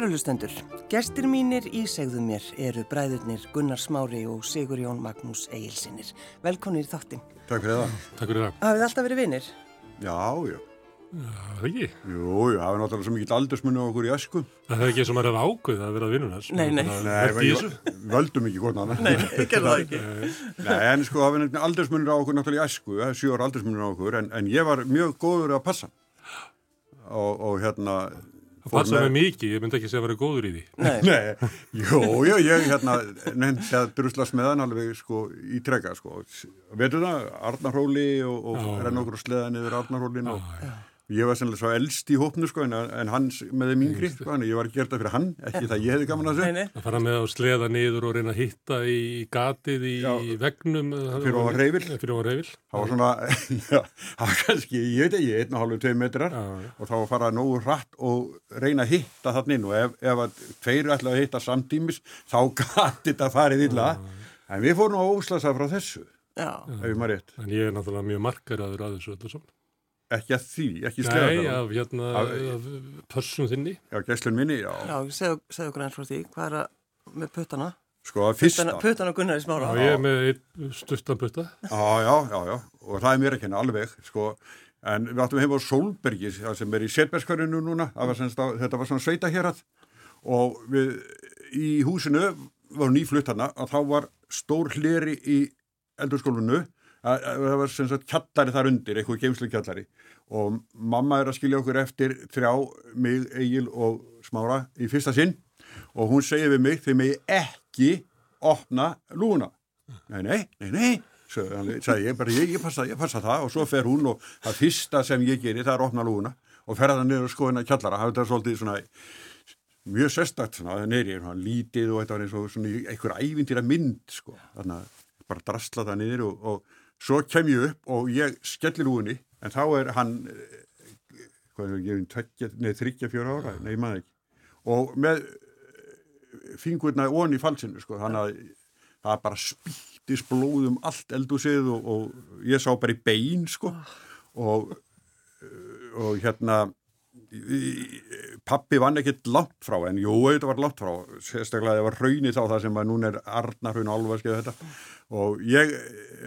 Kærulustendur, gestir mínir í segðu mér eru bræðurnir Gunnar Smári og Sigur Jón Magnús Egilsinir. Velkonir í þáttin. Takk fyrir það. Takk fyrir það. Hafið alltaf verið vinnir? Já, já. Það ekki. Jú, það er náttúrulega svo mikill aldursmunni á okkur í ösku. Það er ekki sem að vera ákveð að vera vinnunars. Nei, nei. Nei, völdum ekki hvort annað. Nei, ekki er það ekki. Nei, en sko, það er aldursmunni á okkur náttúrulega í ösku, það er sjór aldursmunni á okkur, en, en ég var mjög góður að passa. Og, og hérna... Það passaði mig mikið, ég myndi ekki segja að vera góður í því. Nei. Nei, jú, jú, ég hérna nefndi að druslast með hann alveg sko í trega sko. Veitu það, Arnarhóli og, og renn okkur og sleða niður Arnarhólin og... Já, já. Ég var sannlega svo eldst í hópnu sko en, en hans með þeim yngri sko en ég var gert það fyrir hann, ekki það ég hefði gaman að segja. Það fara með að sleða niður og reyna að hitta í gatið í Já, vegnum. Fyrir ofan reyfil. Fyrir ofan reyfil. Það var svona, já, það var kannski, ég veit ekki, einn og hálfu, tvei metrar já, og þá var farað nógu rætt og reyna að hitta þarna inn og ef, ef að tveir ætlaði að hitta samtímis þá gati þetta farið illa. En við fórum á óslasa frá þessu, ef ég maður rétt. En ég er náttúrulega mjög markaraður að þessu öllu saman. Ekki að því, ekki sleða það. Nei, af hérna, af, af pörsum þinni. Já, gæslun minni, já. Já, segðu, okkur eins frá því, hvað er að með puttana? Sko, að fyrsta. Puttana, puttana Gunnar í smára. Já, ég er með stuttan putta. Já, já, já, já, og það er mér ekki henni alveg, sko, en við áttum heim á Solbergi, það sem er í Setbergskvarinu núna, var semst, þetta var svona sveita hér að, og við í húsinu var nýflutt hana, að þá var stór hleri í eldurskólunu, það var sem sagt kjallari þar undir, eitthvað geimslu kjallari og mamma er að skilja okkur eftir þrjá, mig, Egil og Smára í fyrsta sinn. Og hún segir við mig þegar mig ekki opna lúna nei, nei, nei, nei sagði ég, bara ég, ég passa, ég passa það. Og svo fer hún og það fyrsta sem ég gerir það er að opna lúna og ferða það niður og skoðina kjallara, það er svolítið svona mjög sérstakt svona, neyri, svona lítið og þetta var eins og svona einhver ævindýra mynd sko, þannig að bara drastla það niður og, og Svo kem ég upp og ég skellir úrni en þá er hann hvað er tveggja, nei þryggja fjóra ára, nei maður ekki. Og með fingurna onni í falsinu sko, þannig að það bara spýttis blóðum allt eldúsið og, og ég sá bara í bein sko og, og hérna pappi vann ekkert langt frá en jú, þetta var langt frá sérstaklega það var hraunið þá það sem að núna er Arnarhraun álvaskið þetta. Og ég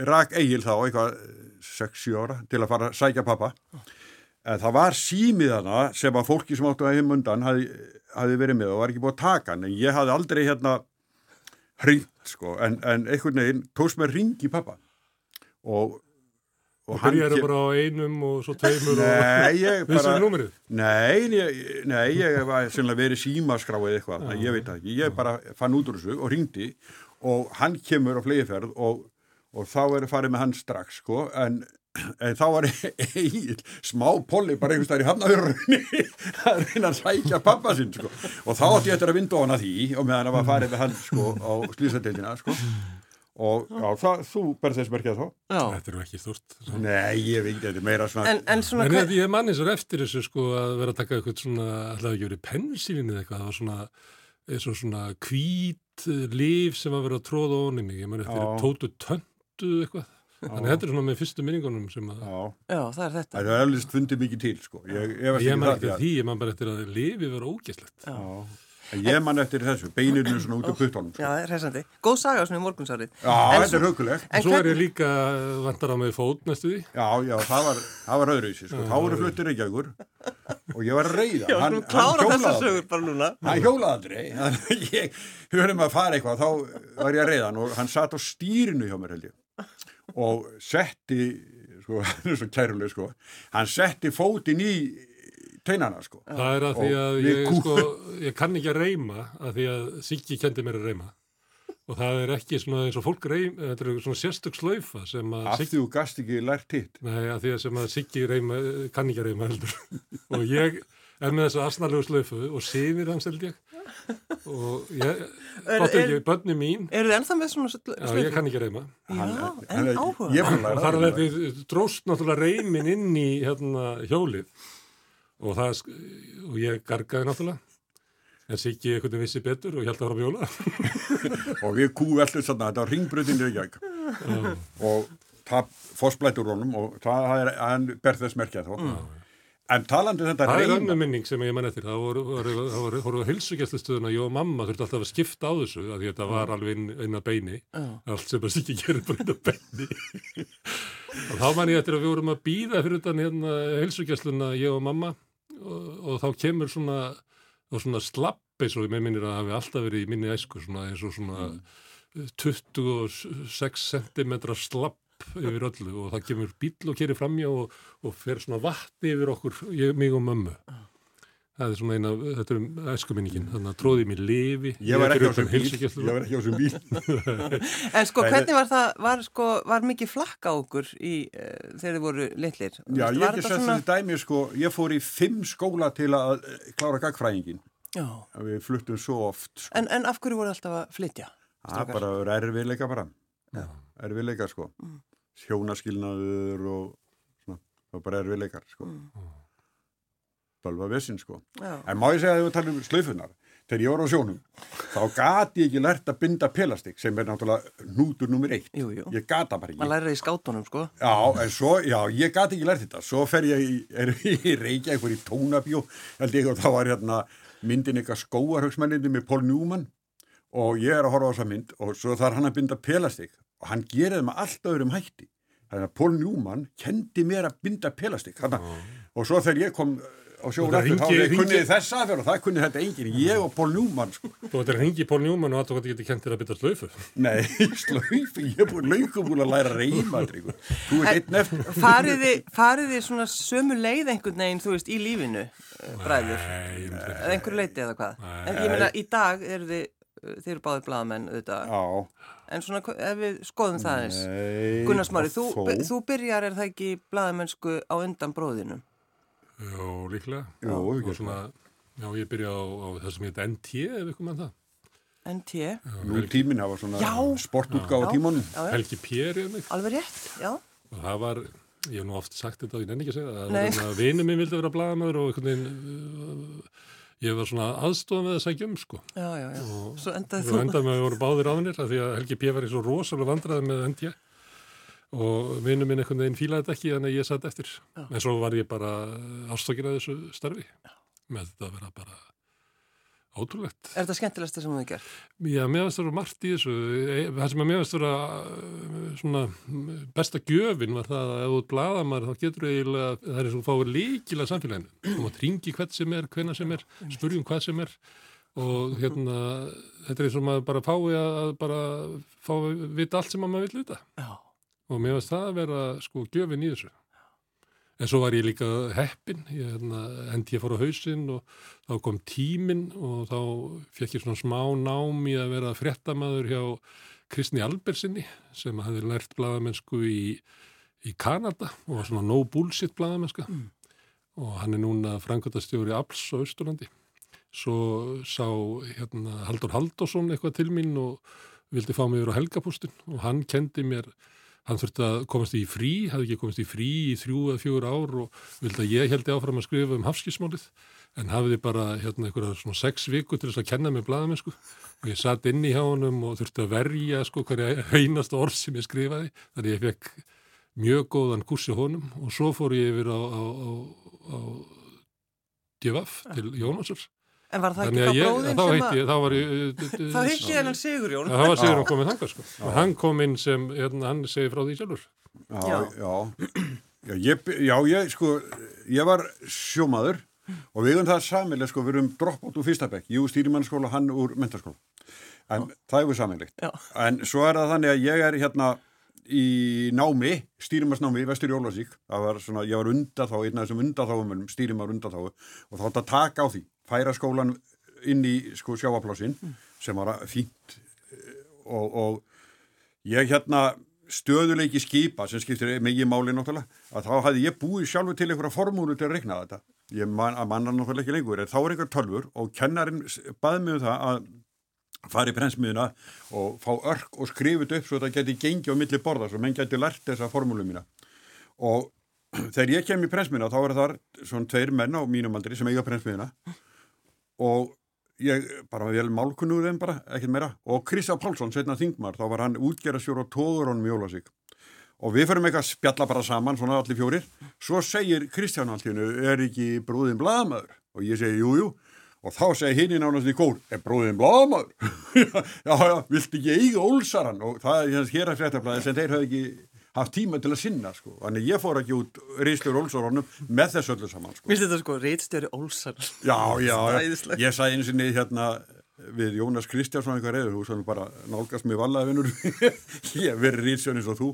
rak eigil þá eitthvað 6-7 ára til að fara að sækja pappa en það var símiðana sem að fólki sem áttu að heim undan hafi, hafi verið með og var ekki búið að taka en ég hafi aldrei hérna hringt sko. En, en einhvern veginn tóst mér ring í pappa og Og byrjaði bara á einum og svo tveimur nei, og vissum númerið? Nei, ég, nei, ég var sérlega verið símaskráið eitthvað, ja. ég veit ekki, ég bara fann út úr þessu og ringdi og hann kemur á flegiferð og, og þá er það farið með hann strax, sko, en, en þá var einn smá polli bara einhvers þar í hafnahörunni að reyna að sækja pappa sinn, sko, og þá átti ég eftir að vinda á hana því og meðan það var farið með hann, sko, á slísadeildina, sko og já, það, þú berð þess merkjað þá. Þetta eru ekki stort Nei, ég veit, þetta er meira svona En, en, svona en hver... ég manni svo eftir þessu sko að vera að taka eitthvað svona alltaf ekki verið pensilin eða eitthvað það var svona, svona, svona kvít liv sem að vera að tróða mig, ég manni eftir tótu töndu eitthvað Þannig þetta er svona með fyrstu minningunum sem að... Já, Já það er þetta. Það er alveg fundið mikið til, sko. Ég, ég, ég man ekki því, ég man bara eftir að lifi vera ógæslegt. Já. Ég man eftir þessu, beinirinu svona út á puttónum. Sko. Já, það er resandi. Góð saga svona í morgunsárið. Já, þetta er hugulegt. En svo er ég líka vantar á mig fót næstu því. Já, já, það var, það var öðruvísi, sko. Þá voru fluttir ekki aukur og ég var að reyða. Já, hann, klára þessar sögur bara núna. Hann hjólaði aldrei. Ég höfðum að fara eitthvað, þá var ég að reyða hann og hann satt á stýrinu hjá mér held ég og setti, sko, hann er svo kæruleg, sko, hann setti fótin í teinana sko. Það er að því að ég, sko, ég kann ekki að reyma að því að Siggi kendi mér að reyma. Og það er ekki svona eins og fólk reyma, þetta er svona sérstök slöyfa sem að Af því þú gast ekki lært hitt. Nei, að því að sem að Siggi reyma, kann ekki að reyma heldur. Og ég er með þessu asnalegu slöyfu og sefir hans held ég. Og ég, bátt ekki, bönni mín. Er þið ennþá með svona slöyfu? Já, ég kann ekki að reyma. Já, en áhuga og þar er þetta dróst náttúrulega reymin inn í hérna hjólið og, það, og ég gargaði náttúrulega en Siggi einhvern veginn vissi betur og ég held að fara á bjóla og við kúveltum svona þetta var ringbröðinni og það fórsblættur honum og það er hann ber þess merkjað þá mm. En talandi um þetta Það er reyma, önnum minning sem ég man eftir. Það voru, voru, voru, voru á hilsugjastlustöðuna, ég og mamma þurfti alltaf að skipta á þessu, af því þetta var alveg inn, inn að beini. Já. Allt sem að sikki gerir bara inn að beini. og þá man ég eftir að við vorum að býða fyrir utan hérna hilsugjastluna, ég og mamma, og, og þá kemur svona, svona slapp eins og ég með minnir að hafi alltaf verið í minni æsku, svona eins og svona 26 cm slapp yfir öllu og það kemur bíl og kerir framjá og, og fer svona vatni yfir okkur, ég, mig og mömmu. Það er svona eina, þetta er æskuminningin, þannig að tróði mér lifi. ég var ekki á þessum bíl, ég var ekki á þessum bíl. En sko, hvernig var það, var sko, var mikið flakk á okkur í, uh, þegar þið voru litlir? Já, Var ég þetta ekki sett þessi dæmi, sko, ég fór í fimm skóla til að eh, klára gagfræðingin. Já, Við fluttum svo oft, sko. en, en af hverju voru alltaf að flytja? Það er bara erfiðleika bara. Já. Erfiðleika, sko. Mm. Sjónaskilnaður og svona, það var bara erfiðleikar, sko. Mm. Bölva vesinn, sko. Já, En má ég segja að við talum um slöifunar, þegar ég var á sjónum, þá gati ég ekki lært að binda pelastik sem er náttúrulega nútur nummer eitt. jú, jú. Ég gata bara Man ekki. lærir það í skátunum, sko. Já, en svo, já, ég gati ekki lært þetta. Svo fer ég í, í Reykjavík, fyrir í tónabjó, held ég, og þá var hérna myndin eitthvað skóarhauksmennindi með Paul Newman og ég er að horfa á þessa mynd og svo þarf hann að binda pelastik og hann gerir það með allt öðrum hætti. Þannig að Paul Newman kendi mér að binda pelastik. Þannig, og svo þegar ég kom sjóun Það eftir, þá hringi- ég kunni hringi- þessa aðferð og það kunni þetta enginn. Ég og Paul Newman, sko. Þú ættir að ringi Pól Njúman og að þú getur kent þér að bytta slöfu. Nei, slöifi, ég er búin lögum búin að læra reyma. Þú ert einn eftir. Fariði, fariði svona sömu leið einhvern veginn, þú veist, í lífinu, uh, bræður? Nei, Eða einhverju leiti eða hvað? En ég meina, í dag eru þið, þið eru báðir blaðamenn, auðvitað. Já. En svona, ef við skoðum það eins. Nei, Gunnar Smári, þú, þú byrjar, er það ekki blaðamennsku á undan bróðinum? Jó, líklega. Við og svona, já, ég byrja á, á það sem heit NT, ef ykkur mann það. NT, Nú tíminn, það var svona sportútgáð á já, Helgi Pér, ég mig. alveg rétt, já. Og það var, ég hef nú oft sagt þetta og ég nenni ekki að segja það, Nei. það var að vinur minn vildi vera blaðamöður og einhvern veginn, uh, ég var svona aðstofað með að sækja um, sko. Já, já, já. Og Svo endaði Þú þú. endaði með að við vorum báðir áðinir af því að Helgi P. var í svo rosalega vandraði með NT og vinnu minn einhvern veginn fílaði þetta ekki þannig að ég satt eftir. Já. En svo var ég bara ástókin að þessu starfi með þetta að vera bara ótrúlegt. Er þetta skemmtilegsta sem þú gert? Já, mér finnst það vera margt í þessu. E- Það sem að mér finnst vera uh, svona besta gjöfin var það að ef þú ert blaðamar þá getur eiginlega, það er eins og þú fáir líkilega samfélaginu. Þú mátt ringi hvert sem er, hvenna sem er, spurjum hvað sem er og hérna, þetta er eins og maður bara fái að bara fá að vita allt sem að maður vil vita. Já. Og mér finnst það að vera sko gjöfin í þessu. En svo var ég líka heppin, ég hérna, hendi ég fór á hausinn og þá kom tíminn og þá fekk ég svona smá nám í að vera fréttamaður hjá Kristni Albersinni sem hafði lært blaðamennsku í, í Kanada og var svona no bullshit blaðamennska og hann er núna frangöndastjóri Abls á Östurlandi. Svo sá hérna, Haldur Haldursson eitthvað til mín og vildi fá mig yfir á helgapústin og hann kendi mér Hann þurfti að komast í frí, hafði ekki komast í frí í þrjú eða fjögur ár og vildi að ég heldi áfram að skrifa um hafskísmálið en hafiði bara hérna einhverja svona sex viku til þess að kenna mig blaðamennsku og ég satt inn í hjá honum og þurfti að verja sko hverja einasta orð sem ég skrifaði þannig ég fekk mjög góðan kursi honum. Og svo fór ég yfir á, á, á, á DFF til Jónasur En var það þannig ekki þá ég, bróðin þá sem að... ég, þá var ég Þá hitti ég hennan Sigurjón. Það var Sigurinn komið þangað sko. Og hann kom inn sem, hérna, hann segi frá því sjálfur. Já, Já. já. Já, ég, já, ég, sko, ég var sjómaður og við erum það samileg, sko, við erum dropp át úr fyrsta bekk, ég úr stýrimannskóla, hann úr mentarskóla. En það er við samilegt. Já. En svo er það þannig að ég er hérna í námi, stýrimarsnámi, vestur í Ólasík. Það var svona, ég var undan færa skólan inn í, sko, sjáaplásinn sem var fínt og, og ég hérna stöðuleiki skipa sem skiptir mikið máli náttúrulega að þá hafði ég búið sjálfur til einhverja formúlu til að reikna þetta. Ég man, manna náttúrulega ekki lengur en þá er einhver tölfur og kennarin baði mig um það að fara í prensmiðuna og fá örk og skrifið upp svo þetta geti gengið á milli borða svo menn geti lært þessa formúlu mína. Og þegar ég kem í prensmiðuna þá er þar svona tveir menn á mínum aldri sem eiga prensmiðuna og ég bara vel málkunnuð þeim bara, ekkert meira og Kristján Pálsson, setna þingmar, þá var hann útgerastjór á tóðurónum í Jólasík og við förum eitthvað að spjalla bara saman, svona allir fjórir, svo segir Kristján alltíðinu, er ekki brúðin blaðamöður? Og ég segi, jú, jú, og þá segi hinn í nánast í kór, er brúðin blaðamöður? já, já, vilt ekki eiga ólsaran? Og það er hér að fréttablaði sem þeir hafi ekki haft tíma til að sinna sko. Þannig ég fór ekki út Ríðstjóri Olsarornum með þessu öllu saman sko. Vistu þetta sko, Ríðstjóri Olsar? Já, já, ég sagði eins og niður hérna við Jónas Kristjánsson eitthvað reyður, þú sann bara nálgast mig vallaði vinnur ég verið Ríðstjóri eins og þú.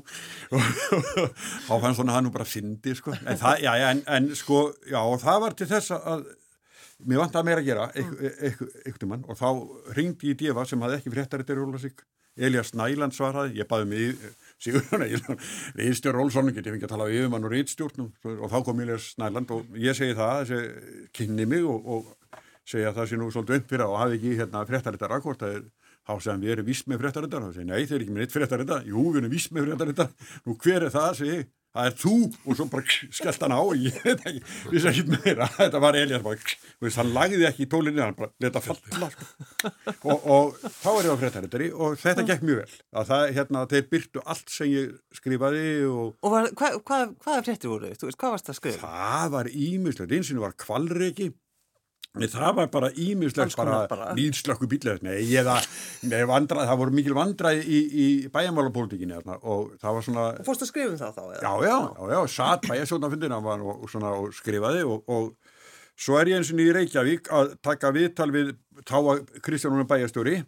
Og þá fannst svona hann nú bara syndi sko, en það, já, en, en sko já, og það var til þess að mér vant að meira að gera eitthvað mann og þá ringdi ég Dífa sem hafði ekki fréttar þetta Elias Næland svaraði, ég baði mig Sigurðan Ríðstjórn Rólsson get ég fengið að tala við yfirmann og Ríðstjórn og þá kom Elias Næland og ég segi það þessi kynni mig og, og segi að það sé nú svolítið önd fyrir og hafi ekki hérna fréttarittar akkord það er þá segðan við erum vist með fréttarittar og það segi nei þeir eru ekki með neitt fréttarittar jú við erum vist með fréttarittar nú hver er það? segi það er þú og svo bara skellt hann á og ég veit ekki, vissi ekki meira. Þetta var Elias bara, veist, hann lagði ekki í tólinni hann bara leta falla. Sko. og, og þá er ég á fréttarittari og þetta gekk mjög vel. Að það, hérna, þeir byrtu allt sem ég skrifaði og, og var, hva, hva, hvaða fréttir voru? Veist, hvað varst það að skrifa? það var ímislegt, einsinu var kvalreiki það var bara ímislegt bara, bílið nei, eða, nei, vandrað, það voru mikil vandraði í, í bæjamálapólitíkinni og það var svona og fórst að skrifa um það þá? Já, já, já, já satt bæjasjónafundina og, og, og skrifaði og, og svo er ég eins og í Reykjavík að taka viðtal við táa Kristjánuna bæjastjóri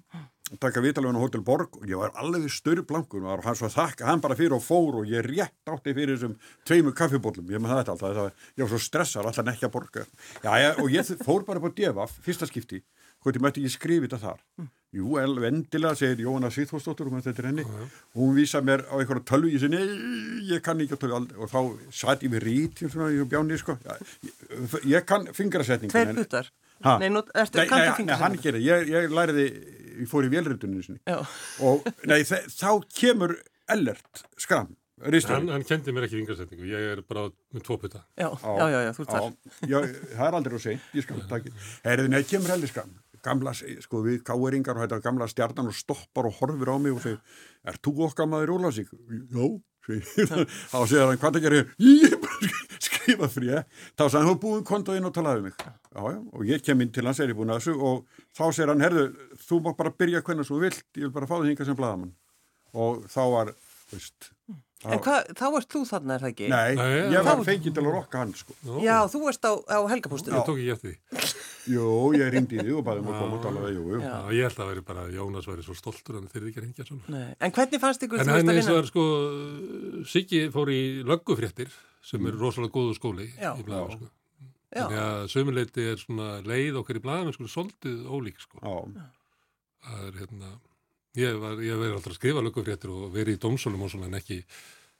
taka viðtalveginn á Hotel Borg og ég var alveg störrblankur og hann svo þakka hann bara fyrir og fór og ég rétt átti fyrir þessum tveimu kaffibóllum, ég alltaf það, ég var svo stressar, alltaf nekki að borga. Já, já, og ég fór bara på Devaf fyrsta skipti, hvort ég mætti ekki skrifa þetta þar. Mm. jú, endilega segir Jóhanna Sýþórsdóttur og hún vísa mér á einhverja tölvu ég segi, nei, ég kann ekki að tölvu og þá satt ég við rít í bjáni, sko. Ég, ég kann fingrasetning Tveir ertu, nei, nei, nei hann gerir, ég, ég læriði ég fór í vélrituninu sinni. Og nei, þá kemur ellert skram hann, hann kendi mér ekki vingarsetningu ég er bara með tvo puta. Já, já, já, já, þú ert þar. Það er aldrei að segja, ég skal taka herriði, nei, kemur ellert skram gamla, sko við káeringar og þetta gamla stjarnan og stoppar og horfir á mig og segir er þú okkar maður Ólasík? Já, þá segir hann hvað það gerir ég bara skrifa frí þá sagði hann, þú búið kontoðinn og talaði um mig. Já, já, og ég kem inn til hans er ég búin að þessu og þá segir hann, herðu þú má bara byrja hvernig þú vilt, ég vil bara fá þig hinga sem bladamann og þá var, veist En hvað, þá varst þú þarna, er það ekki? Nei, Nei ég var fengið til að rokka hann sko. Já, þú varst á, á helgapústunum Jú, ég ringdi í því og bæði um að koma og tala við jú, jú. Já, ég held að veri bara Jónas væri svo stoltur en þeir ekki reyngja svona Nei. En hvernig fannst ykkur þú veist að vinna? En sko, Siggi fór í löggufréttir sem er rosalega góðu skóli já. í blæðum sko. Þannig að sömuleiti er svona leið okkar í blæðum en sko svolítið ólík sko Það er hérna Ég var, ég verið alltaf að skrifa löggufréttir og verið í dómsólum og svona en ekki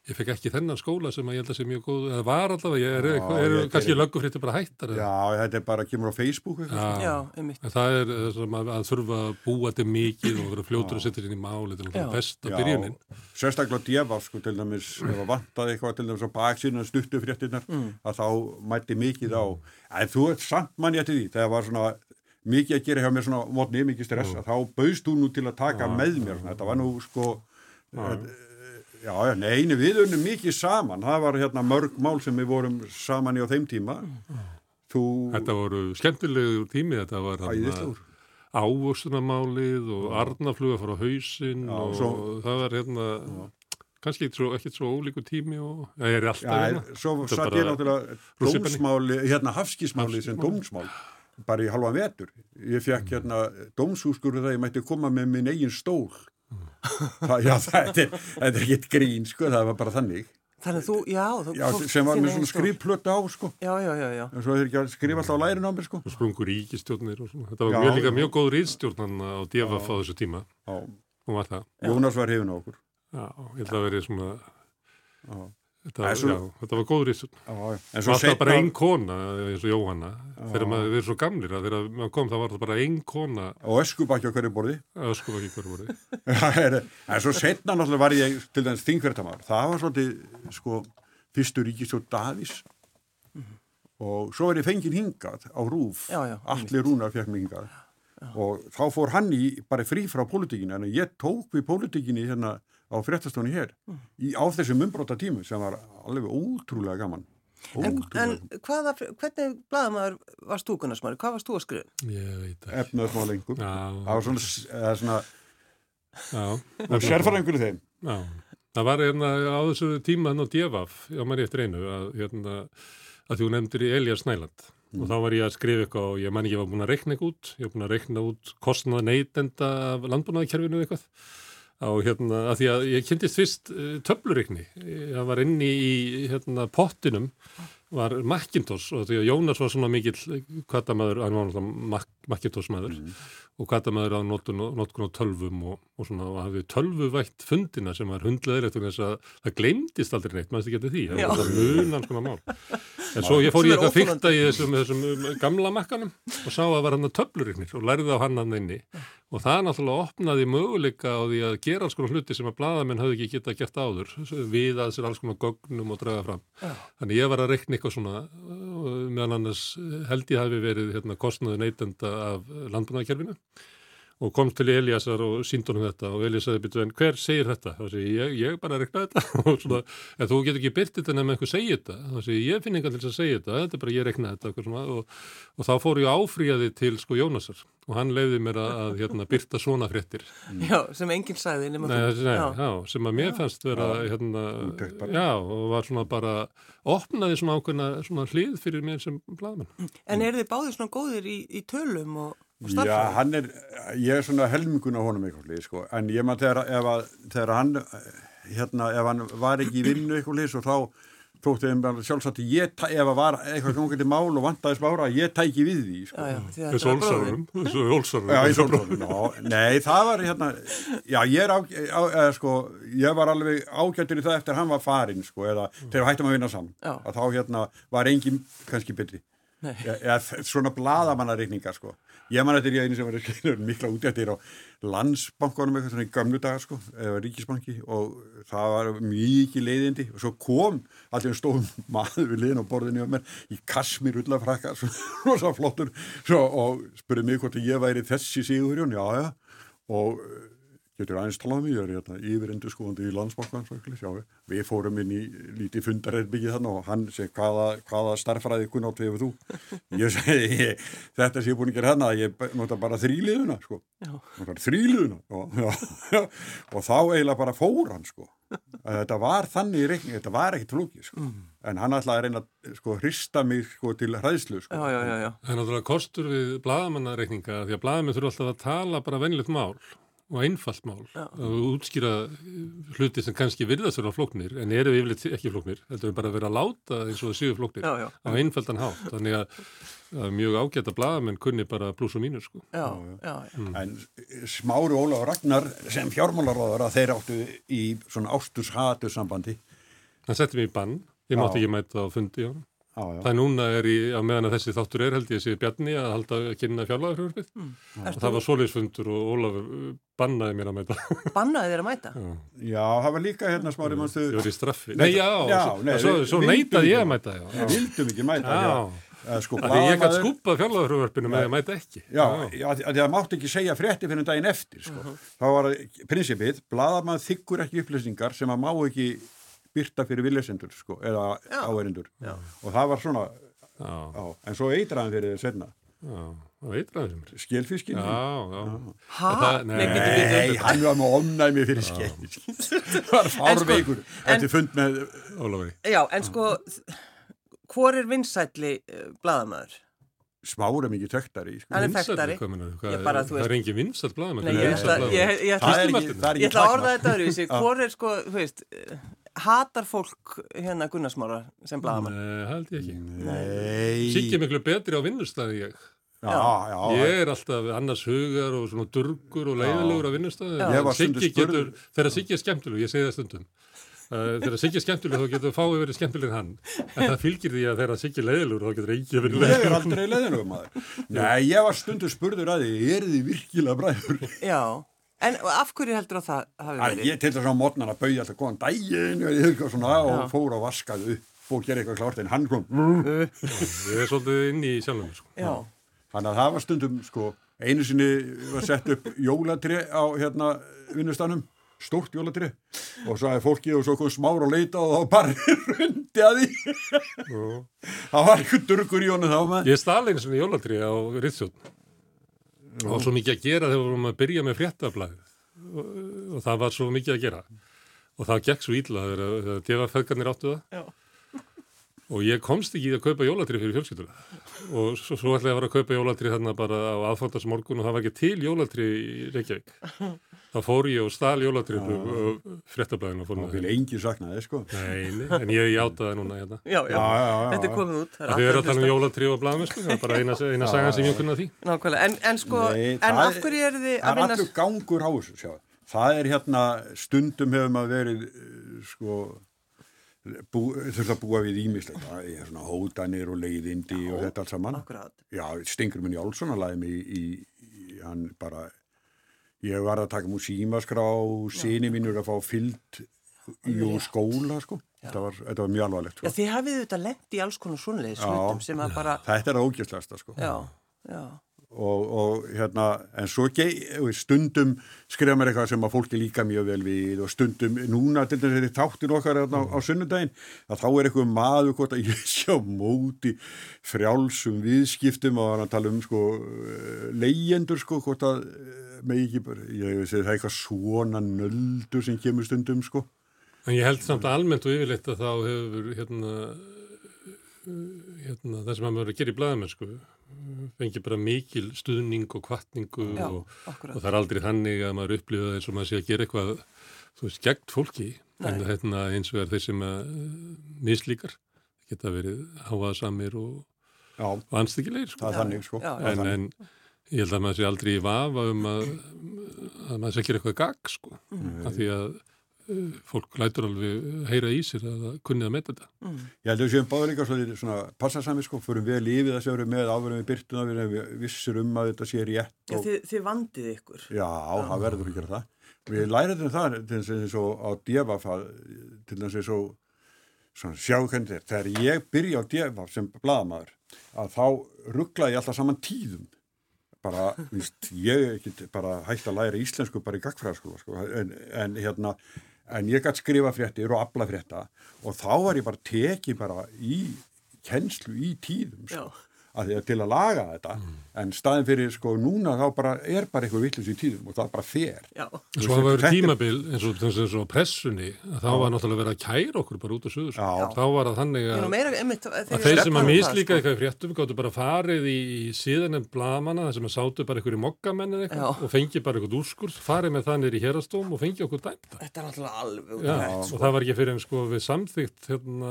Ég fekk ekki þennan skóla sem að ég held að sé mjög góð, eða var alltaf, ég er, já, er, er kannski löggufrétti bara hættar. Já, þetta er bara, kemur á Facebook. Já, já einmitt. Það er að, að þurfa að búa þetta mikið og vera fljótur að setja þetta inn í máli, þetta er best að byrjunin. Sérstaklega djefaf, sko, til dæmis, ef það vantaði eitthvað til dæmis á baksíðan stuttu fréttinnar, mm. að þá mætti mikið á. En þú ert samt mann ég til því, þegar var svona mikið að gera hjá mér svona mótni, mikið stress, þá bauðst þú nú til að taka með mér, þetta var nú, sko, Já, já, neini, við unum mikið saman, það var hérna mörg mál sem við vorum saman í á þeim tíma. Þú... Þetta voru skemmtilegu tími, þetta var ávöxtunamálið og arnafluga fór á hausinn já, og svo... það var hérna, já. kannski ekkert svo, ólíku tími og það er alltaf hérna. Svo satt ég náttúrulega dómsmáli, hérna hafskísmáli sem dómsmál, bara í halva vetur. Ég fekk hérna dómshúskur þegar ég mætti koma með minn eigin stól það, já, þetta er, er ekkert grín sko, það var bara þannig. Þannig að þú, já, þú já sem var með svona skrifplötu á sko. Já, já, já, já. En svo er ekki að skrifa alltaf á lærin á mér sko. Og sprungur ríkistjórnir og svona. Þetta var já, mjög líka mjög góð ríkistjórnan á DFF á þessu tíma. Já. Og var það. Jónas var hefin á okkur. Já, ég held að verið svona Já Þetta, svo, já, þetta var góður í þessu Það var bara einn kona eins og Jóhanna. Þegar maður er svo gamlir að þegar maður kom það var það bara einn kona og öskubakki á hverju borði. öskubakki á hverju borði. En svo setna náttúrulega var ég til dæmis þingverðtamar það var svolítið sko fyrstur ríkistjóð Davís mm -hmm. og svo er ég fengið hingað á rúf já, já, allir rúnar fekk mig hingað. Og þá fór hann í bara frí frá pólitíkinu en ég tók við pólitíkinu hérna á fréttastónu hér í, á þessum umbróta tímu sem var alveg ótrúlega gaman. En, Ótrúlega. en hvaða, hvernig blaðamaður varst þú Gunnarsmári? Hvað varst þú að skrifa? Ég veit ekki. Efnaðsmálingum. Já, Það var svona, eða svona, og sérfærangur í þeim. Já, það var hérna á þessu tíma hann á Djefaf, já maður eftir einu, að, hérna, að þú nefndir í Elias Snæland og þá var ég að skrifa eitthvað og ég man ekki, ég var búin að reikna eitthvað út, ég var búin að reikna út kostnaða neytenda af landbúnaðarkerfinu eitthvað á hérna, að því að ég kynntist fyrst uh, töflureikni, það var inni í hérna pottinum var Macintosh og því að Jónas var svona mikill kvartamæður, hann var náttúrulega Macintosh maður og kvartamæður á notkun á tölvum og, og svona og hafði tölvuvætt fundina sem var hundleðilegt og þess að það glemdist aldrei neitt, maður ekki því, Já. það var munan svona mál. En svo ég fór í eitthvað fyrta í þessum, þessum um, gamla makkanum og sá að var hann að töflureiknir og lærði á hann hann inni og það náttúrulega opnaði möguleika á því að gera alls konar hluti sem að blaðamenn hafði ekki getað gert áður við að sér alls konar gögnum og draga fram. Já. Þannig ég var að reikna eitthvað svona uh, meðan annars held ég hafi verið hérna, kostnaðu neytenda af landbúnaðarkerfinu og kom til Eliasar og síndi honum þetta og Elias sagði byrju en hver segir þetta? Þá segi ég, ég bara reikna þetta og svona, en þú getur ekki byrt þetta nefnum einhver segir þetta. Þá segi ég finn engan til að segja þetta, þetta er bara ég reikna þetta eitthvað svona, og, og þá fór ég áfríjaði til sko Jónasar og hann leiði mér að, að hérna, byrta svona fréttir. Já, sem enginn sagði nema Nei, nei, Já. já, sem að mér fannst vera hérna, já, og var svona bara opnaði svona ákveðna svona hlið fyrir mér sem blaðmenn. En eru þið báðir svona góðir í, í tölum og Já, hann er, ég er svona helmingun á honum eitthvað lið, sko, en ég maður þegar, ef að, þegar hann, hérna, ef hann var ekki í vinnu eitthvað lið, svo þá tókti þeim bara sjálfsagt, ég, tæ- ef að var eitthvað gangandi mál og vantaði spára, ég tæki við því, sko. Já, já, að Þessu ólsárum, þessu ólsárum. Já, sólbróðum, já, nei, það var hérna, já, ég er á, á eða, sko, ég var alveg ágættur í það eftir að hann var farinn, sko, eða þegar við hættum að vinna saman, Já. að þá hérna var engin kannski betri, Nei. eða eða svona blaðamannareikningar, sko, ég man eftir ég einu sem var mikla útjættir á landsbankunum eitthvað svona í gamlu dagar, sko, eða ríkisbanki og það var mikið leiðindi. Og svo kom allir stóðum maður við liðin á borðinu á mér í kasmir ullafrakka, svo, svo flottur, svo, og spurði mig hvort ég væri þessi Sigurjón, já, já, og getur aðeins talað um ég er hérna, yfirendur skoðandi í ekki, já, við fórum inn í lítið fundarherbyggið þarna og hann segi, hvaða, hvaða starffræði kunnátt hefur þú? Ég segi, ég, þetta sé búin að gera hérna, ég nota bara þrýliðuna, sko, þrýliðuna, og, og þá eiginlega bara fór hann, sko, að þetta var þannig í reikning, þetta var ekkit flókið, sko, en hann ætlaði að reyna, sko, hrista mig, sko, til hræðslu, sko. Já, já, já, já. Það er náttúrulega kostur við blaðamannareikninga því að blaðamenn þurfa alltaf að tala bara venlilegt mál og einfalt mál og útskýra eh, hluti sem kannski virðast vera flóknir en eru yfirleitt ekki flóknir heldur við bara að vera að láta eins og það séu flóknir Já, já. á einfaldan hátt þannig að, að mjög ágætt að blaðamenn kunni bara pluss og mínus sko. Já, já, já. En Smári Óla og Ragnar sem fjármálaráður að þeir áttu í svona ástus-hatu sambandi. Það setti mig í bann, ég mátti ekki mæta á fundi á hann Já, já. Það núna er í, á meðan að þessi þáttur er held ég sé Bjarni að halda að kynna fjárlagafröfið Mm. og það var svoleiðsfundur og Ólafur uh, bannaði mér að mæta. Bannaði þér að mæta? Já. Já, það var líka hérna Smári, mannstu, Ég var í straffi. Nei, já, Já, svo, nei, svo, svo neitaði ég að mæta, vildum ekki mæta. Já, Já. Sko, ég gæti skúpað fjárlagafröfvarpinu með að mæta ekki. Já, já, að að það mátti ekki segja frétti fyrir daginn eftir, sko. Þá var það prinsipið, blaðamaður þykkur ekki upplýsingar sem að má ekki byrta fyrir viljasendur, sko, eða áherindur. Og það var svona, já, en svo eitraðan fyrir þeir er. Skilfiskin. Það- Nei, býtu. hann var með omnæmi fyrir skilfiskin. Það var fárveikur eftir fund með Ólafur. Já, en sko, hvor er vinsætli uh, blaðamaður? smára mikið töktari, sko. Hann er þú Það er engin hvað er ég vinsæll ætla, er er að orða þetta öðruvísi. Hvor er sko, þú veist, eh, hatar fólk hérna Gunnarsmára sem blaðamann? Nei, held ég ekki. Er miklu betri á vinnustæði ég. Já, já. Ég er alltaf annars hugar og svona durgur og leiðilegur á vinnustæði. Já. Ég var stundum Siggi getur, spurður- þegar Siggi er skemmtileg, ég segi það stundum. Uh, þegar Siggi er skemmtileg þá getur fáið verið skemmtileg hann. En það fylgir því að þegar Siggi er leiðilegur þá getur ekki verið Ég er aldrei leiðinlega maður. Nei, ég var stundu spurður að því, er þið virkilega bræður? Já, en af hverju heldur að það hafi Æ, verið? ég til þess að mótnan að bauja alltaf góðan daginn og eitthvað svona og fór að vaskaðu upp og gera eitthvað klárt en hann kom. Ég er svolítið inn í sjálfum sko. Já, Þannig að það var stundum, sko, einu sinni var sett upp jólatri á hérna vinnustanum, stórt jólatri og svo hefði fólki og svo kom smára og leita og þá bara rundi að því það var eitthvað durgur í honum þá með Ég stali einu svona jólatri á Rittsjótt og svo mikið að gera þegar við vorum að byrja með fréttablaðið. Og, og það var svo mikið að gera. Og það gekk svo ítla þegar, djefaföðgarnir áttu það. Já. og ég komst ekki í að kaupa jólatri fyrir fjölskylduna. Og svo, svo ætlaði ég að vera að kaupa jólatri þarna bara á aðfóttasmorgun og það var ekki til jólatri í Reykjavík þá fór ég og stál jólatri og fréttablaðinu og vil engi saknaði sko Nei, nei, en ég játaði það núna hérna Já, já, Já, þetta er komið út. það Þið er eru að tala um hlusta. jólatri og blaðmenn, sko, það er bara eina, eina sagan sem ég kunna því. Nákvæmlega, en, en sko, Nei, en af er- hverju eru þið það að er vinna... allur gangur á þessu sjá. það er hérna stundum hefur maður verið eh, sko bú, þurft að búa við er svona hótanir og leiðindi og þetta allt saman Akkurat. já, Stingur minn Jálsson að laði mig í, í, í hann bara ég var að taka múr símaskrá síni mínur að fá fyllt í skóla sko. Þetta var, þetta var mjög alvarlegt Já, sko. þið hafið auðvitað lent í alls konar svoleiðis Já. hlutum sem að bara, þetta er ógæslegasta sko. Já, já, og, og hérna, en svo gei, stundum skrifa mér eitthvað sem að fólki líka mjög vel við og stundum, núna til þess að þetta þáttir okkar hérna á, á sunnudaginn að þá er eitthvað maður hvort að ég sé á móti frjálsum viðskiptum og hann að tala um sko leyendur sko hvort að eh, megi ekki bara, ég veist það er eitthvað svona nöldur sem kemur stundum sko. En ég held samt almennt og yfirleitt að þá hefur hérna, hérna það sem að maður er að gera í blaðamennsku fengi bara mikil stuðning og kvartningu já, og, og það er aldrei þannig að maður upplifa það eins og maður sé að gera eitthvað þú veist, gegn fólki. En Nei. hérna eins og er þeir sem að mislíkar geta verið háaðsamir og, og anstíkilegir sko. það er þannig sko. En, en ég held að maður sé aldrei í vafa um að, að maður sé að gera eitthvað gagg sko, af því að fólk lætur alveg heyra í sér að það kunni að meta þetta. Ég held að við séum báður líka svona, svona passasami sko, fyrir við lífið að séu með áverðum við byrtuna við erum við vissir um að þetta sé rétt Já, og, þið, þið vandið ykkur. Já, það verður að gera það. Við læriðum það til þess að svo á djefafað, til þess að svo svona, sjá hvernig þetta er. Þegar ég byrja á djefaf sem bladamaður, að þá rugglaði ég alltaf saman tíðum. Bara, víst, ég er ekki bara hægt að læra íslensku bara í gagfræðaskóla, sko, en, en hérna, en ég gætt skrifa fréttir og afla frétta og þá var ég bara tekið bara í kennslu í tíðum, sko. Að því að til að laga þetta en staðin fyrir sko núna þá bara er bara eitthvað vitlis í tíðum og það bara fer Já, En svo Þetta er- tímabil eins og, eins og pressunni að þá var náttúrulega verið að kæra okkur bara út á suður. sko. Þá var það þannig er að, meira, einmitt, að þeir sem að mislíka sko. eitthvað í fréttum gáttu bara farið í síðan en blamanna þar sem að sátu bara einhverju mokkamenn eða Já. eitthvað og fengi bara eitthvað úrskurð, farið með það niður í hérastóm og fengi okkur dæmta. Þetta er náttúrulega alveg Já, rétt, og það var ekki fyrir en sko við samþygt hérna,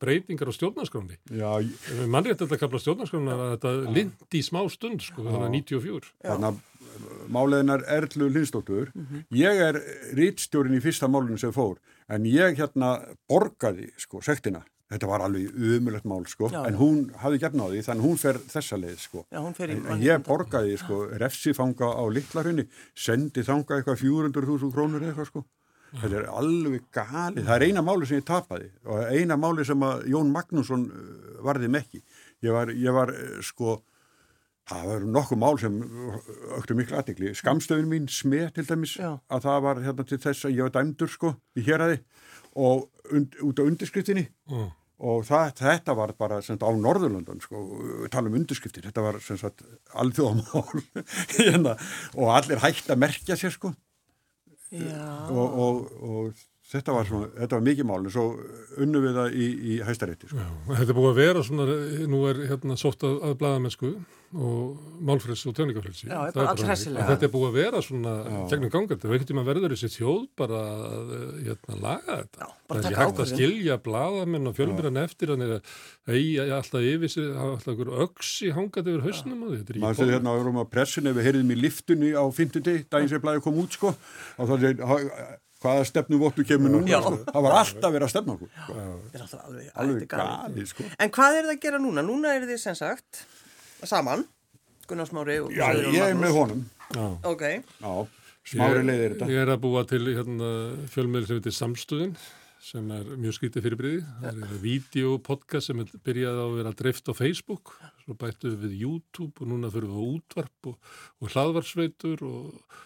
breytingar á stjórnarskráni. Já, stjórnarskráni að þetta lindi í smá stund sko, þannig að 94. þannig að máleginar Erlu Lindstóttur ég er rítstjórin í fyrsta málunum sem fór en ég hérna borgaði sko sektina. Þetta var alveg umulegt mál sko Já, en já. hún hafði gefna á því þannig hún fer þessa leið sko. Já, í en ég borgaði sko refsifanga á litlarhunni sendi þanga eitthvað 400.000 krónur eitthvað sko. Þetta er alveg galið, það er eina máli sem ég tapaði og eina máli sem að Jón Magnússon uh, varði mekki ég var, ég var uh, sko það var nokkuð mál sem öktu miklu aðdegli, skamstöfin mín smið til dæmis, Já. að það var hérna til þess að ég var dæmdur sko í héræði og und, út á undirskriftinni. Mm. og það, þetta var bara sagt, á Norðurlöndun sko, tala um undirskriftir þetta var alþjóðamál hérna, og allir hægt að merkja sér sko. Og, og, og þetta var svona, þetta var mikið mál en svo unnu við það í, í hæstarétti sko. Já, þetta er búið að vera svona, nú er hérna sótt að, að blaðamennsku og málfrelsi og töningafrelsi. Já, Það bara er allhressilega. þannig. Þetta er búið að vera svona gegnum gangandi og einhvern tíma verður þessi þjóð bara að hérna, laga þetta. Já, bara það er hægt að skilja blaðamenn og fjölmyrjan eftir þannig að eigi alltaf yfir sig, hafa alltaf einhver öksi hangað yfir hausnum á því. Þetta er maður sér hérna á pressinni við heyrðum í liftunni á 50 daginn sem blæði kom út sko og það er hvaða stefnu vottu kemur núna Já. sko. það var alltaf verið að stefna okkur sko. er alveg, alveg galið sko En hvað er það að gera núna? Núna er þið sem sagt saman, Gunnar Smári og já, ég er með honum Já. Ok, já, smári leiðir þetta Ég er að búa til hérna, fjölmiðl sem heitir Samstöðin sem er mjög skrítið fyrirbriði. Það er videopodcast sem er byrjað á að vera dreift á Facebook, svo bættu við YouTube og núna fyrir við á útvarp og, og hlaðvarsveitur og,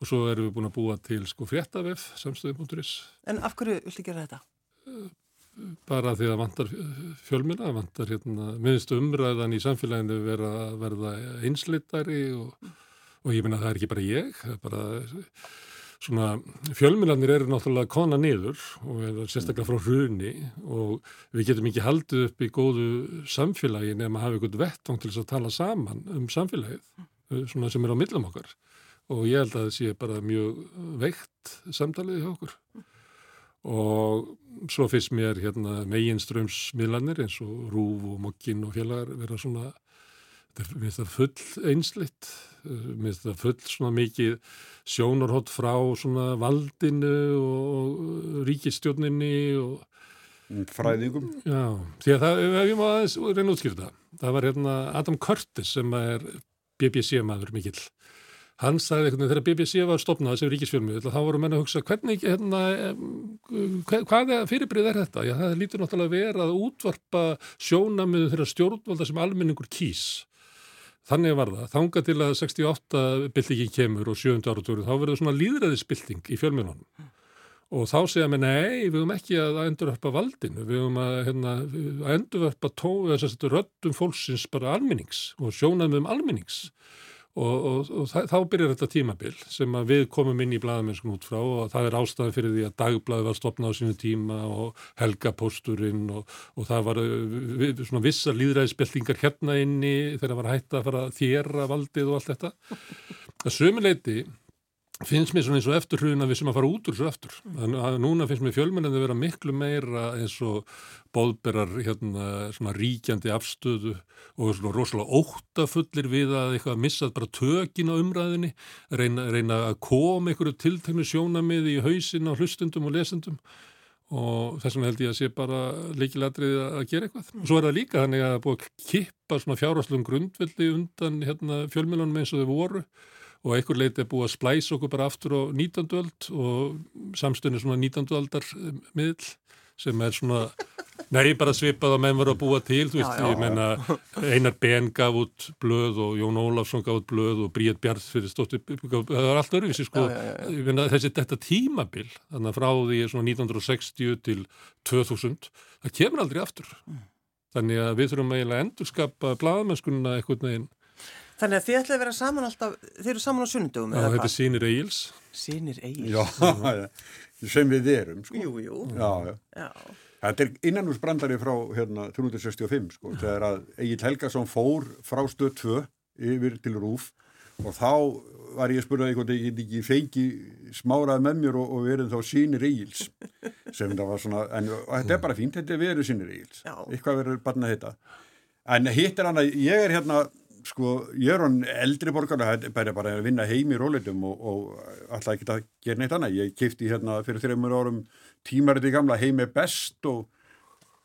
og svo erum við búin að búa til sko fréttavef samstöðum.is En af hverju viltu gera þetta? bara því að vantar fjölmina, vantar hérna, minnst umræðan í samfélaginu vera, verða einslittari og, og ég minna að það er ekki bara ég, það er bara svona, fjölminarnir eru náttúrulega kona niður og er sérstaklega frá hruni og við getum ekki haldið upp í góðu samfélagi nema að hafa einhvern vettvang til þess að tala saman um samfélagið, svona sem er á millum okkar og ég held að það sé bara mjög veikt samtalið hjá okkur. Og svo fyrst mér hérna, meginströmsmiðlanir eins og Rúf og Mokkin og félagar vera svona mér finnst það full einslitt mér finnst það full svona mikið sjónarhótt frá svona valdinu og ríkistjórninni og fræðingum. Já, því að það, ef ég má aðeins reyna útskýrta það var hérna Adam Curtis sem er BBC maður mikill hann sagði einhvern veginn þegar BBC var stopnað sem ríkisfjölmið, þá voru menna að hugsa hvernig, hérna, hvað fyrirbrið er þetta? Já, það lítur náttúrulega verið að útvarpa sjónamiðu þeirra stjórnvalda sem almenningur kýs. Þannig var það. Þanga til að 68 byltingin kemur og 7. áratúru, þá verður svona líðræðisbylting í fjölmiðlunum. Og þá segja mér, nei, við höfum ekki að endurverpa valdinu, við höfum að, hérna, að endurverpa röddum fólksins bara almennings og sjónamiðum almennings. Og, og, og þá byrjar þetta tímabil sem við komum inn í bladamennskum út frá og það er ástæðan fyrir því að dagblaði var stopnað á sínu tíma og helgapósturinn og, og það var við, svona vissar líðræðisbeltingar hérna inni þegar það var hægt að fara að þjera valdið og allt þetta. Það sömuleiti finnst mér svona eins og eftir hrjuna við sem að fara út úr svo eftir. Þannig að núna finnst mér fjölmennandi að vera miklu meira eins og bóðberar hérna svona ríkjandi afstöðu og svona rosalega óttafullir við að eitthvað missað bara tökin á umræðinni, reyna, reyna að koma einhverju tiltegnu sjónamiði í hausin á hlustundum og lesendum og þess vegna held ég að sé bara leikiladrið að gera eitthvað. Og svo er það líka þannig að búið að kippa svona fjárháslum grundvelli undan hérna fjölmennanum eins og þau voru og einhver leiti er búið að splæsa okkur bara aftur á 19. öld og samstunni svona 19. aldar miðl sem er svona, nei bara svipað að menn voru að búa til, þú veist, já, já, ég menna Einar Ben gaf út blöð og Jón Ólafsson gaf út blöð og Bríett Bjarts fyrir stóttu, það var allt öruvísi sko, já, ég menna þessi þetta tímabil, þannig að frá því svona 1960 til 2000, það kemur aldrei aftur, þannig að við þurfum eiginlega að endurskapa bladamennskunna eitthvað neginn Þannig að þið ætlaði að vera saman alltaf, þið eru saman á sunnundum Já, þetta er Sýnir Egil's. Sýnir Egil's. Já, sem við erum sko. Jú, jú. Já, já. Já. Þetta er innanúsbrandari frá hérna, 365 sko, þegar að Egil Helgason fór frá stöð 2 yfir til Rúf og þá var ég að spurða eitthvað ég get ekki fengi smárað með mér og, og verið þá Sýnir Egil's? Sem það var svona, en þetta er bara fínt þetta er verið Sýnir Egil's, eitthvað verður barna þetta en hitt er hann að ég er hérna sko, ég er hann eldri borgar það er bara, að vinna heim í róleitum og, og alltaf ekki að gera neitt annað. Ég kifti hérna fyrir þreymur árum tímariti gamla heim er best og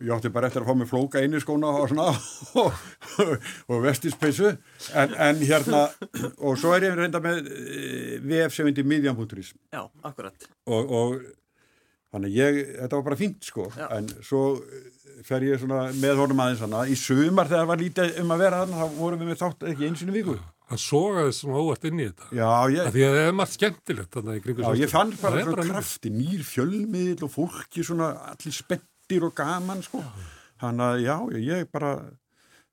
ég átti bara eftir að fá mig flóka inn í skóna og svona og, og vestispeissu en, en hérna og svo er ég reynda með VF sem vindir midjanbúturis Já, akkurat. Og, og þannig ég, þetta var bara fínt sko Já. en svo fer ég svona með honum aðeins hana. Í sumar þegar það var lítið um að vera þarna þá vorum við með þátt ekki eins og einu viku. Það sogaði svona óvart inn í þetta. Já, ég... Því að það er margt skemmtilegt þarna í kringu. Já, ég fann bara svona bara krafti, nýr fjölmiðl og fólki svona allir spettir og gaman sko. Þannig að já, ég bara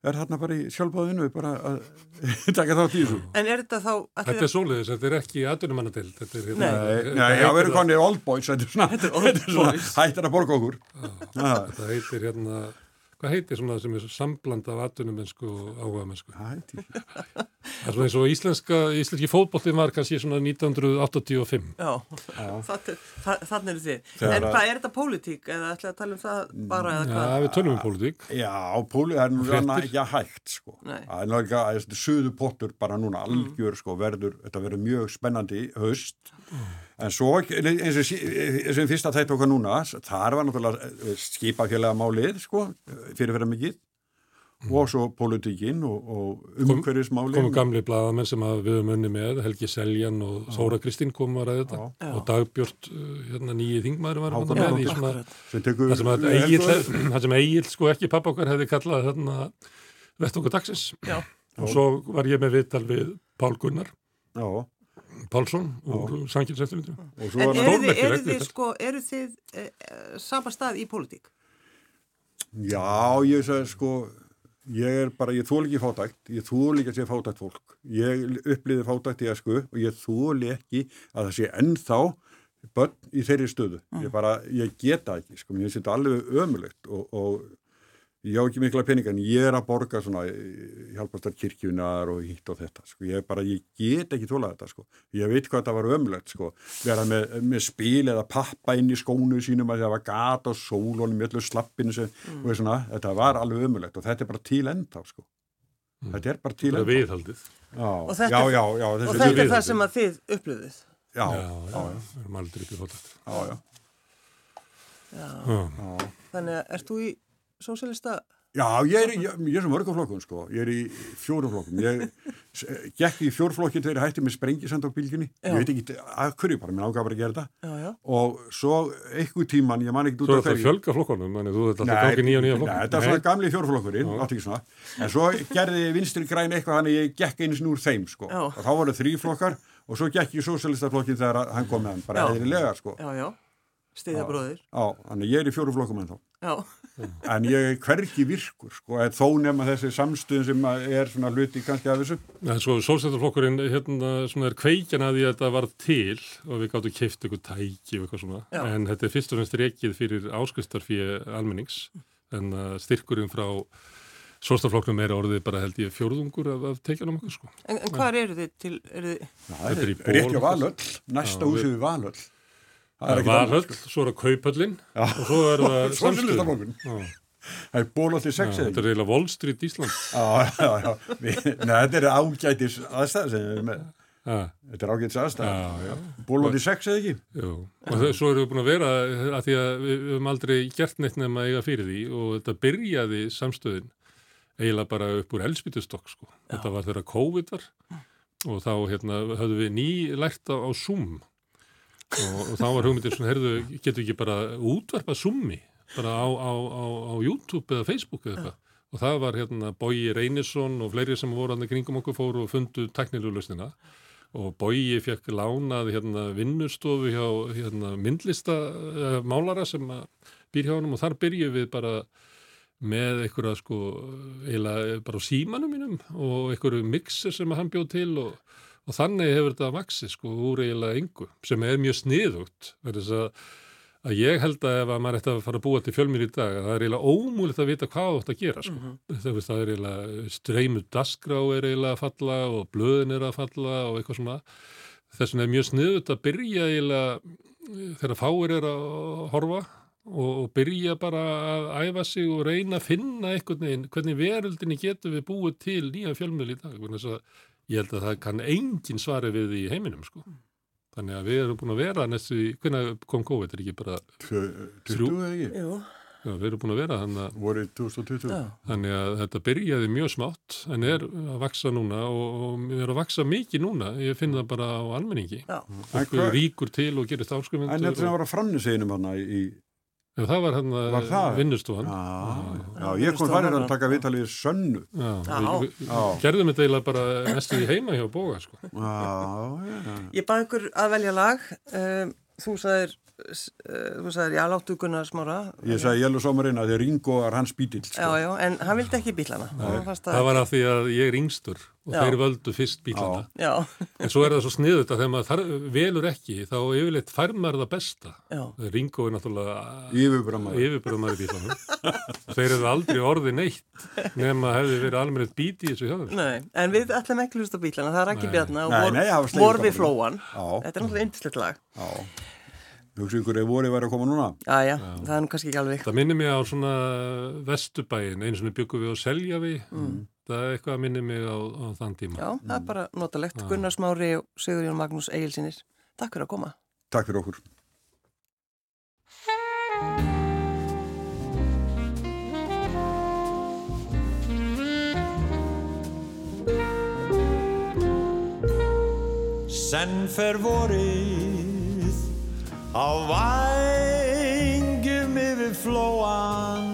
er þarna bara í sjálfbáðinu bara að taka þátt í þessu. En er þetta þá... Þetta er sóliðis, þetta er ekki aðdunumannadelt. Hérna- nei, við erum konið old boys, þetta er svona, þetta er svona hættir að borga okkur. Þetta heitir hérna Hvað heitir svona sem er sambland af atvinnumensku og áhugamennsku? Hvað heitir? Það er svona eins og íslenska, íslenski fótbollin var kannski svona 1985. Já, þannig eru þið. Þegar en hvað er þetta pólitík eða ætlaði að tala um það bara eða hvað? Já, við tölum um pólitík. Já, pólitík er nú rann ekki að hægt sko. Nei. Það er náttúrulega að þetta suðu pottur bara núna algjör sko, verður, þetta verður mjög spennandi höst. Mm. En svo eins og sem fyrsta tætt okkar núna, þar var náttúrulega eh, skipafélaga málið, sko, fyrirferða mikið mm. og svo politíkinn og, og umhverfismálið. Komu gamli bladamenn sem við höfum unni með, Helgi Seljan og Já. Þóra Kristín komu að ræða þetta Já. og Dagbjörn, uh, hérna nýji þingmaður var hann með í svona, það sem Egil, sko ekki pappa okkar hefði kallað þarna vett okkur dagsins. Já. Og svo var ég með viðtal við Pál Gunnar. Já Pálsson og Sankilseftirlindu. En eru þið, eru þið, sko, eru þið e, sama stað í pólitík? Já, ég sagði sko, ég er bara, ég þól ekki fátækt, ég þól ekki að sé fátækt fólk. Ég uppliði fátækt í esku og ég þól ekki að það sé ennþá börn í þeirri stöðu. Ég bara, ég geta ekki, sko, mér finnst þetta alveg ömulegt og, og ég á ekki mikla peninga en ég er að borga svona hjálpastar kirkjunar og hitt og þetta sko. ég bara, ég get ekki þólað þetta sko. ég veit hvað þetta var ömulegt sko. vera með, með spil eða pappa inn í skónu sínum að það var gata og sólónum í öllu slappinu sem, mm. og svona, þetta var alveg ömulegt og þetta er bara til enda sko. mm. þetta er bara til enda viðhaldið og þetta, já, já, já, og þetta er það sem að þið upplöðuð já, já, við erum aldrei uppið fótast já, já þannig að ert þú í sósélista? Já, ég er, ég, ég er sem örgaflokkun sko, ég er í fjóruflokkum, ég gekk í fjórflokkin þegar ég hætti með sprengisend á bílginni, ég veit ekki að hverju bara, mér ágaf bara að gera þetta já, já. og svo einhver tíman, ég man ekki út af hverju. Svo er þetta fjölgaflokkunum, þannig þú þetta alltaf gáði nýja nýja flokk. Nei, þetta er svona gamli fjórflokkurinn, átt ekki svona, en svo gerði vinstri græn eitthvað, þannig ég gekk eins núr þeim sko, já. og þá voru þrý flokkar og svo gekk ég sósélistaflokkin þegar hann kom með hann, bara eðlilega sko. Já, já, stiðja bróðir. Já, þannig ég er í fjóruflokkum en þá. En ég hverki virkur sko, þó nefna þessi samstuðin sem er svona hluti kannski af þessu ja, Svo sólstættarflokkurinn hérna, er kveikjan að því að þetta var til og við gáttum keift eitthvað tæki og eitthvað svona, Já. en þetta er fyrst og fremst reikið fyrir áskustarfíi almennings en uh, styrkurinn frá sólstættarflokknum er orðið bara held ég fjórðungur af, af teikjanum okkur sko. En, en hvað eru þið til? Eru þið... Já, þetta er rétti á valöll, næsta húsið við valöll Það er varhöll, svo er það kaupöllin já. og svo er það samstöðun. Það er bólótt í sex eða? Þetta er eiginlega Wall Street Ísland. Já, já, já. Nei, þetta er ágætis aðstæð sem við erum með. Þetta er ágætis aðstæð. Bólótt í sex eða ekki? Jú, og það, svo erum við búin að vera að því að við höfum aldrei gert neitt nefn að eiga fyrir því og þetta byrjaði samstöðun eiginlega bara upp úr elspítustokk sko. Þetta var þegar COVID var og þá hérna, höfðum við ný lært á, á Zoom og, og þá var hugmyndir svona, herðu, getur ekki bara útvarpa summi bara á, á, á, á YouTube eða Facebook eða eitthvað? Og það var hérna Bói Reynisson og fleiri sem voru aðeins kringum okkur fóru og fundu teknilulustina og Bói fekk lánað hérna vinnustofu hjá hérna myndlista uh, málara sem býr hjá hann og þar byrjuð við bara með einhverja sko eiginlega bara símanum mínum og einhverju mixer sem hann bjóð til og og þannig hefur þetta vaksið sko úr eiginlega yngu sem er mjög sniðugt verðis að, að ég held að ef að maður ætti að fara að búa til fjölmjör í dag að það er eiginlega ómúlið að vita hvað þú ætti að gera sko. Mm -hmm. það er eiginlega streymu dasgrá er eiginlega að falla og blöðin er að falla og eitthvað svona þess vegna er mjög sniðugt að byrja eiginlega þegar fáir er að horfa og, og byrja bara að æfa sig og reyna að finna einhvern veginn hvernig veröldinni getur við búið til nýja fjölmjör í dag þess að ég held að það kann engin svari við í heiminum sko. Þannig að við erum búin að vera næstu, hvernig kom COVID, er ekki bara 20 eða ekki? Jú. Já, við erum búin að vera þannig að, Vorið 2020. Þannig að þetta byrjaði mjög smátt en er að vaksa núna og, og er að vaksa mikið núna, ég finn það bara á almenningi. Já. Og ríkur til og gerist áskrifendur. En þetta er að vera framniseginum hann í Já, það var hann að vinnustúan. Já, já, ég kom er að taka viðtalið sönnu. Gerðum þetta eiginlega bara næstu í heima hjá bóga, sko. Já, já. Ég baði ykkur að velja lag. Um, þú sagðir þú sagðir, já, láttu Gunnar smára. Ég sagði Jellu Somarinn að þið ringoar hans bítill sko. já, já, en hann vildi ekki bílana það, var af því að ég er yngstur og já. þeir völdu fyrst bílana já. en svo er það svo sniðut að þegar maður velur ekki, þá yfirleitt fær maður það besta. Ringo er náttúrulega yfirbramæri bílana þeir eru aldrei orði neitt nema hefði verið almennt bíti í þessu hjáður en við ætlum ekki hlust á bílana, það er ekki bjarna og vorfi flóan. Þetta er náttúrulega eindislegt lag. Já Hugsa ykkur ef vorið væri að koma núna? Já, já, já, það er nú kannski ekki alveg. Það minnir mig á svona vestubæin, eins og við byggum við á Seljavi, mm. það er eitthvað að minnir mig á, á þann tíma. Já, það er bara notalegt. Já. Gunnar Smári og Sigurjón Magnús Egilsinir, takk fyrir að koma. Takk fyrir okkur. Senn fer vorið á vængjum yfir flóan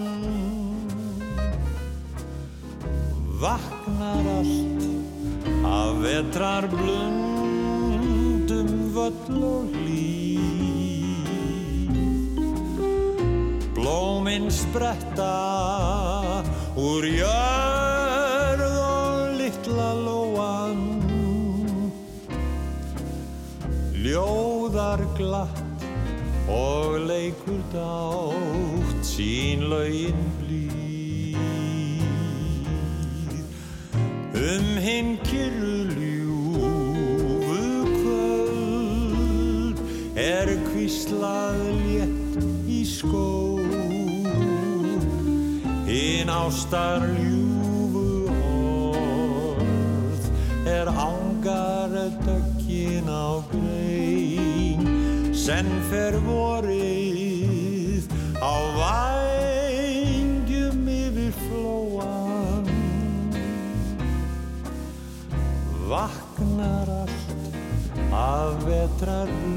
vaknar allt af vetrar blund um völl og hlýð Blóminn spretta úr jörð og litla lóan. Ljóðar glatt og leikur dátt sín laugin blíð. Um hinn kyrru ljúfu kvöld er kvíslað létt í skó Hinn ástar ljúfu orð er ángar döggin á grein senn fer vorið á vængjum yfir flóan vaknar allt af vetrarlund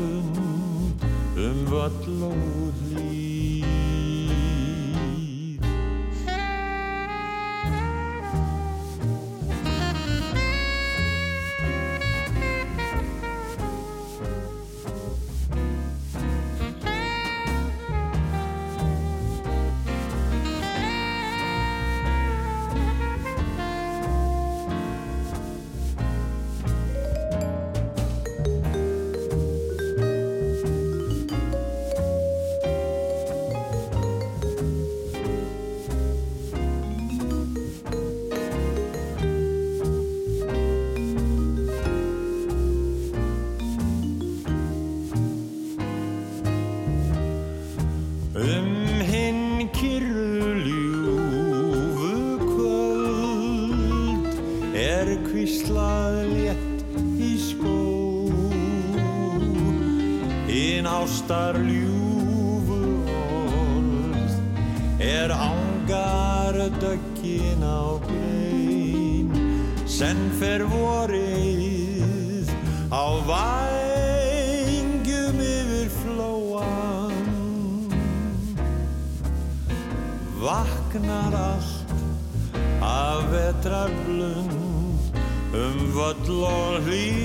ástar ljúfu orð er ángar döggin á grein senn fer vorið á vængjum yfir flóan vaknar allt af vetrarblund um völl og hlýð